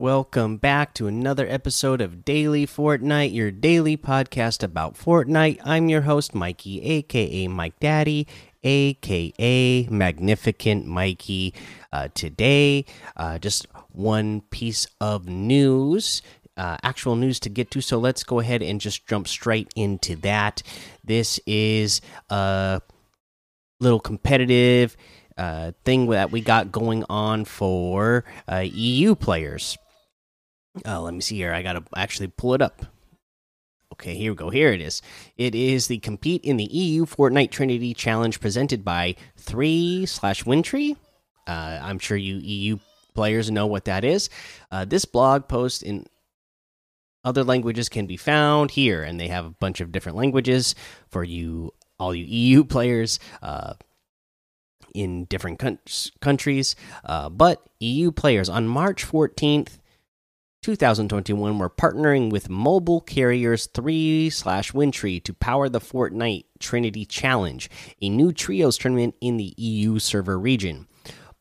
Welcome back to another episode of Daily Fortnite, your daily podcast about Fortnite. I'm your host, Mikey, aka Mike Daddy, aka Magnificent Mikey. Uh, today, uh, just one piece of news, uh, actual news to get to. So let's go ahead and just jump straight into that. This is a little competitive uh, thing that we got going on for uh, EU players. Uh, let me see here. I gotta actually pull it up. Okay, here we go. Here it is. It is the compete in the EU Fortnite Trinity Challenge presented by Three slash WINDTRE. Uh, I'm sure you EU players know what that is. Uh, this blog post in other languages can be found here, and they have a bunch of different languages for you, all you EU players. Uh, in different countries, uh, but EU players on March 14th 2021, we're partnering with Mobile Carriers 3 slash WINDTRE to power the Fortnite Trinity Challenge, a new trios tournament in the EU server region.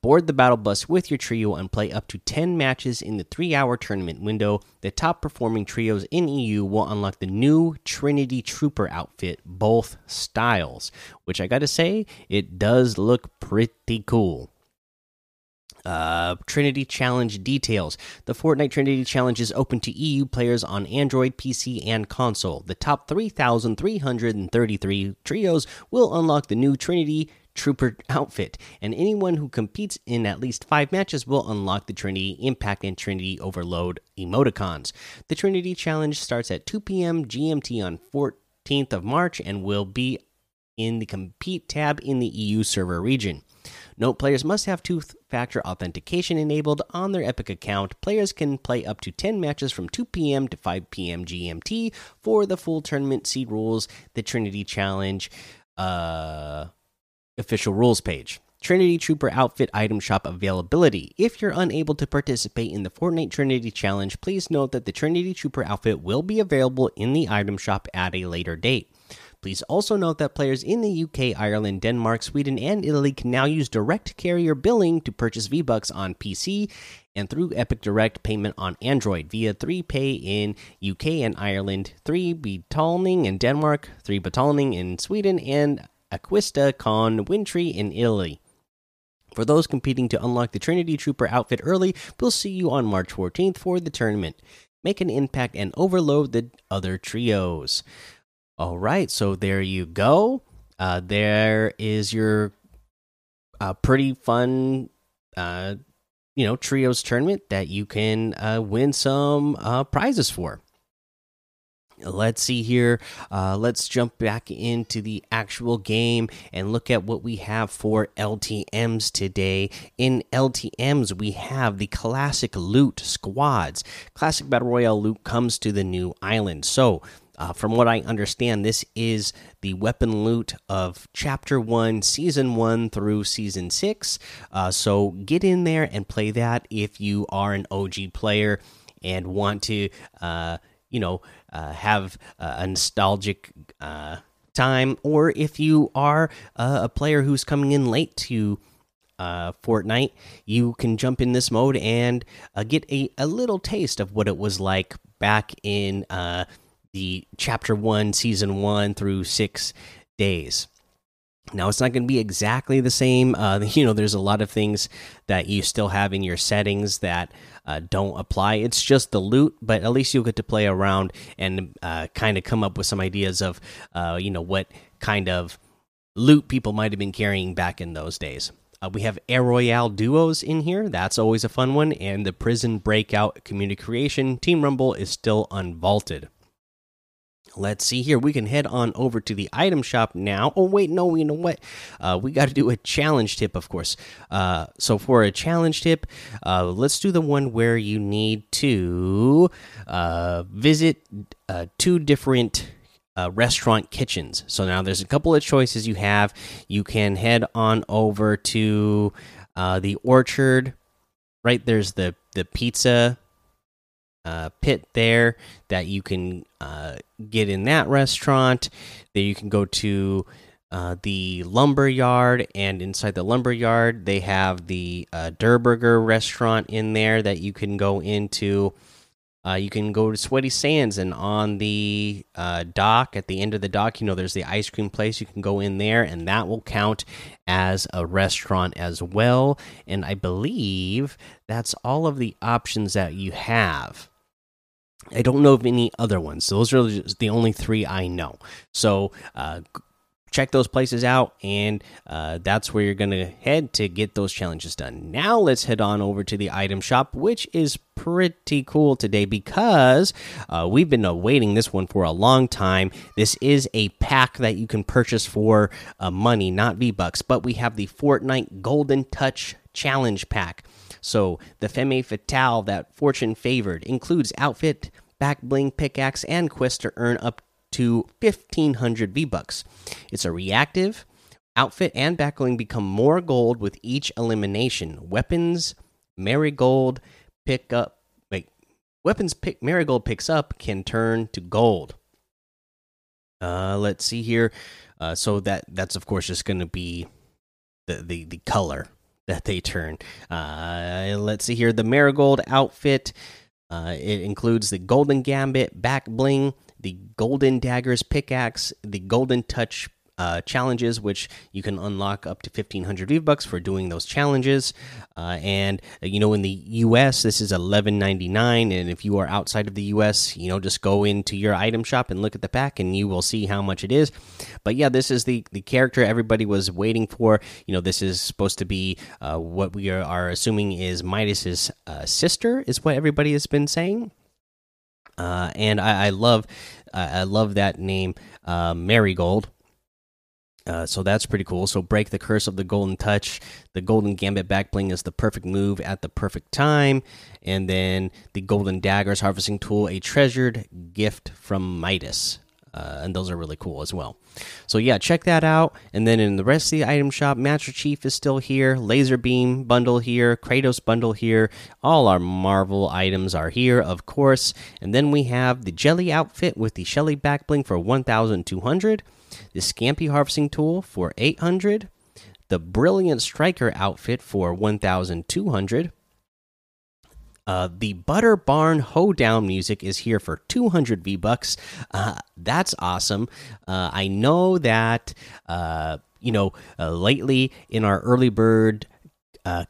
Board the battle bus with your trio and play up to 10 matches in the three hour tournament window. The top performing trios in EU will unlock the new Trinity Trooper outfit, both styles, which I gotta say, it does look pretty cool. Uh, Trinity Challenge details. The Fortnite Trinity Challenge is open to EU players on Android, PC, and console. The top 3,333 trios will unlock the new Trinity Trooper outfit, and anyone who competes in at least five matches will unlock the Trinity Impact and Trinity Overload emoticons. The Trinity Challenge starts at 2 p.m. GMT on 14th of March and will be in the Compete tab in the EU server region. Note players must have two factor authentication enabled on their Epic account. Players can play up to 10 matches from 2 p.m. to 5 p.m. GMT for the full tournament. See rules, the Trinity Challenge uh, official rules page. Trinity Trooper outfit item shop availability. If you're unable to participate in the Fortnite Trinity Challenge, please note that the Trinity Trooper outfit will be available in the item shop at a later date. Please also note that players in the UK, Ireland, Denmark, Sweden, and Italy can now use direct carrier billing to purchase V Bucks on PC and through Epic Direct payment on Android via 3Pay in UK and Ireland, 3 Betalning in Denmark, 3 Betalning in Sweden, and Acquista Con WINDTRE in Italy. For those competing to unlock the Trinity Trooper outfit early, we'll see you on March 14th for the tournament. Make an impact and overload the other trios. All right, so there you go. Uh, there is your uh, pretty fun, uh, you know, trios tournament that you can uh, win some uh, prizes for. Let's see here. Uh, let's jump back into the actual game and look at what we have for LTMs today. In LTMs, we have the classic loot squads. Classic Battle Royale loot comes to the new island. So, uh, from what I understand, this is the weapon loot of Chapter 1, Season 1 through Season 6. Uh, so get in there and play that if you are an OG player and want to, uh, you know, uh, have a nostalgic uh, time, or if you are a player who's coming in late to uh, Fortnite, you can jump in this mode and uh, get a, a little taste of what it was like back in uh, the chapter one, season one through six days. Now it's not going to be exactly the same. Uh, you know, there's a lot of things that you still have in your settings that uh, don't apply. It's just the loot, but at least you'll get to play around and uh, kind of come up with some ideas of, uh, you know, what kind of loot people might have been carrying back in those days. Uh, we have Air Royale duos in here. That's always a fun one. And the Prison Breakout Community Creation Team Rumble is still unvaulted. Let's see here. We can head on over to the item shop now. Oh, wait, no, you know what? Uh, we got to do a challenge tip, of course. Uh, so, for a challenge tip, uh, let's do the one where you need to uh, visit uh, two different uh, restaurant kitchens. So, now there's a couple of choices you have. You can head on over to the Orchard, right? There's the, the pizza uh, pit there that you can uh, get in that restaurant. Then you can go to uh, the lumber yard, and inside the lumber yard, they have the uh, restaurant in there that you can go into. Uh, you can go to Sweaty Sands, and on the uh, dock, at the end of the dock, you know, there's the ice cream place. You can go in there, and that will count as a restaurant as well. And I believe that's all of the options that you have. I don't know of any other ones. So those are the only three I know. So, uh, check those places out and uh, that's where you're going to head to get those challenges done. Now let's head on over to the item shop which is pretty cool today because uh, we've been awaiting this one for a long time. This is a pack that you can purchase for uh, money not v bucks but we have the fortnite golden touch challenge pack. So the femme fatale that fortune favored includes outfit back bling pickaxe and quest to earn up to 1500 V bucks. It's a reactive. Outfit and backbling become more gold with each elimination. Weapons, marigold pick up. Wait, weapons pick marigold picks up can turn to gold. Uh, let's see here. Uh, so that that's of course just going to be the the the color that they turn. Uh, let's see here. The marigold outfit. Uh, it includes the golden gambit, back bling, the Golden Daggers pickaxe, the Golden Touch uh, challenges, which you can unlock up to 1500 V bucks for doing those challenges. Uh, and uh, you know, in the US, this is 11.99, and if you are outside of the US, you know, just go into your item shop and look at the pack, and you will see how much it is. But yeah, this is the the character everybody was waiting for. You know, this is supposed to be uh, what we are, are, assuming is Midas's uh, sister, is what everybody has been saying. Uh, and I, I love, I love that name, uh, Marigold. Uh, so that's pretty cool. So break the curse of the golden touch. The golden gambit back bling is the perfect move at the perfect time, and then the golden daggers harvesting tool, a treasured gift from Midas uh, and those are really cool as well. So yeah, check that out. And then in the rest of the item shop, Master Chief is still here, Laser Beam bundle here, Kratos bundle here. All our Marvel items are here, of course. And then we have the Jelly outfit with the Shelly backbling for 1,200, the Scampy harvesting tool for 800, the Brilliant Striker outfit for 1,200 uh, the Butter Barn Hoedown music is here for 200 V bucks. Uh, that's awesome. Uh, I know that uh, you know uh, lately in our early bird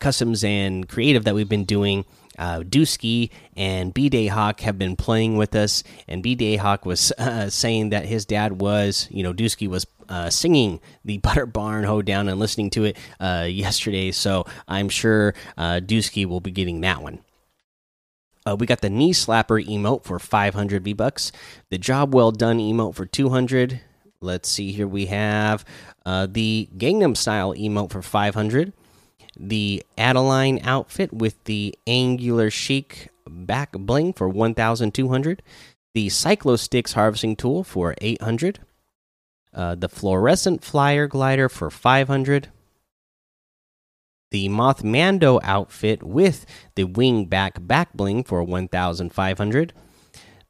customs and creative that we've been doing. Uh, Dusky and B Day Hawk have been playing with us, and B Day Hawk was saying that his dad was, you know, Dusky was uh, singing the Butter Barn Hoedown and listening to it uh, yesterday. So I'm sure uh, Dusky will be getting that one. Uh, we got the knee slapper emote for 500 V bucks. The job well done emote for 200. Let's see here. We have uh, the Gangnam style emote for 500. The Adeline outfit with the angular chic back bling for 1,200. The Cyclo Sticks harvesting tool for 800. Uh, the fluorescent flyer glider for 500 the Mothmando outfit with the wing back back bling for 1500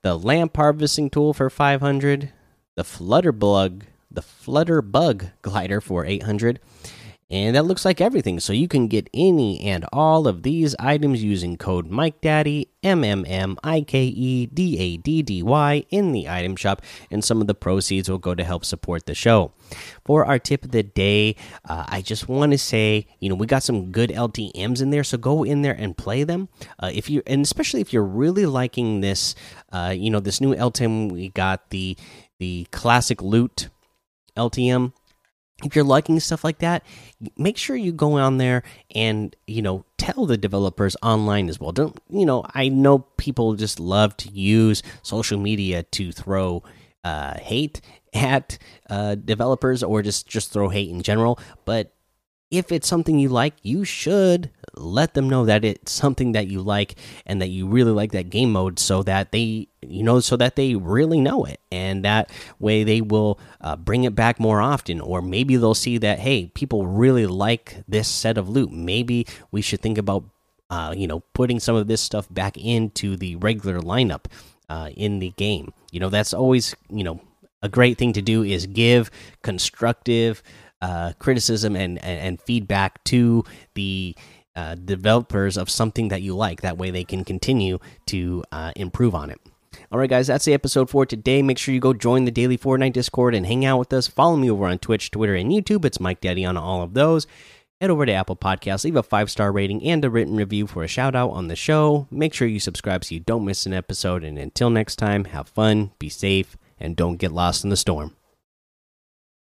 the lamp harvesting tool for 500 the flutter bug the flutter bug glider for 800 and that looks like everything. So you can get any and all of these items using code Mike Daddy M M M I K E D A D D Y in the item shop, and some of the proceeds will go to help support the show. For our tip of the day, uh, I just want to say, you know, we got some good LTM's in there, so go in there and play them. Uh, if you, and especially if you're really liking this, uh, you know, this new LTM, we got the the classic loot LTM if you're liking stuff like that, make sure you go on there and you know tell the developers online as well. Don't you know? I know people just love to use social media to throw uh, hate at uh, developers or just just throw hate in general, but if it's something you like, you should let them know that it's something that you like and that you really like that game mode so that they you know so that they really know it and that way they will uh, bring it back more often. Or maybe they'll see that hey people really like this set of loot. Maybe we should think about uh, you know putting some of this stuff back into the regular lineup uh, in the game. You know that's always you know a great thing to do is give constructive uh, criticism and, and, and feedback to the uh, developers of something that you like. That way, they can continue to uh, improve on it. All right, guys, that's the episode for today. Make sure you go join the daily Fortnite Discord and hang out with us. Follow me over on Twitch, Twitter, and YouTube. It's Mike Daddy on all of those. Head over to Apple Podcasts, leave a five star rating and a written review for a shout out on the show. Make sure you subscribe so you don't miss an episode. And until next time, have fun, be safe, and don't get lost in the storm.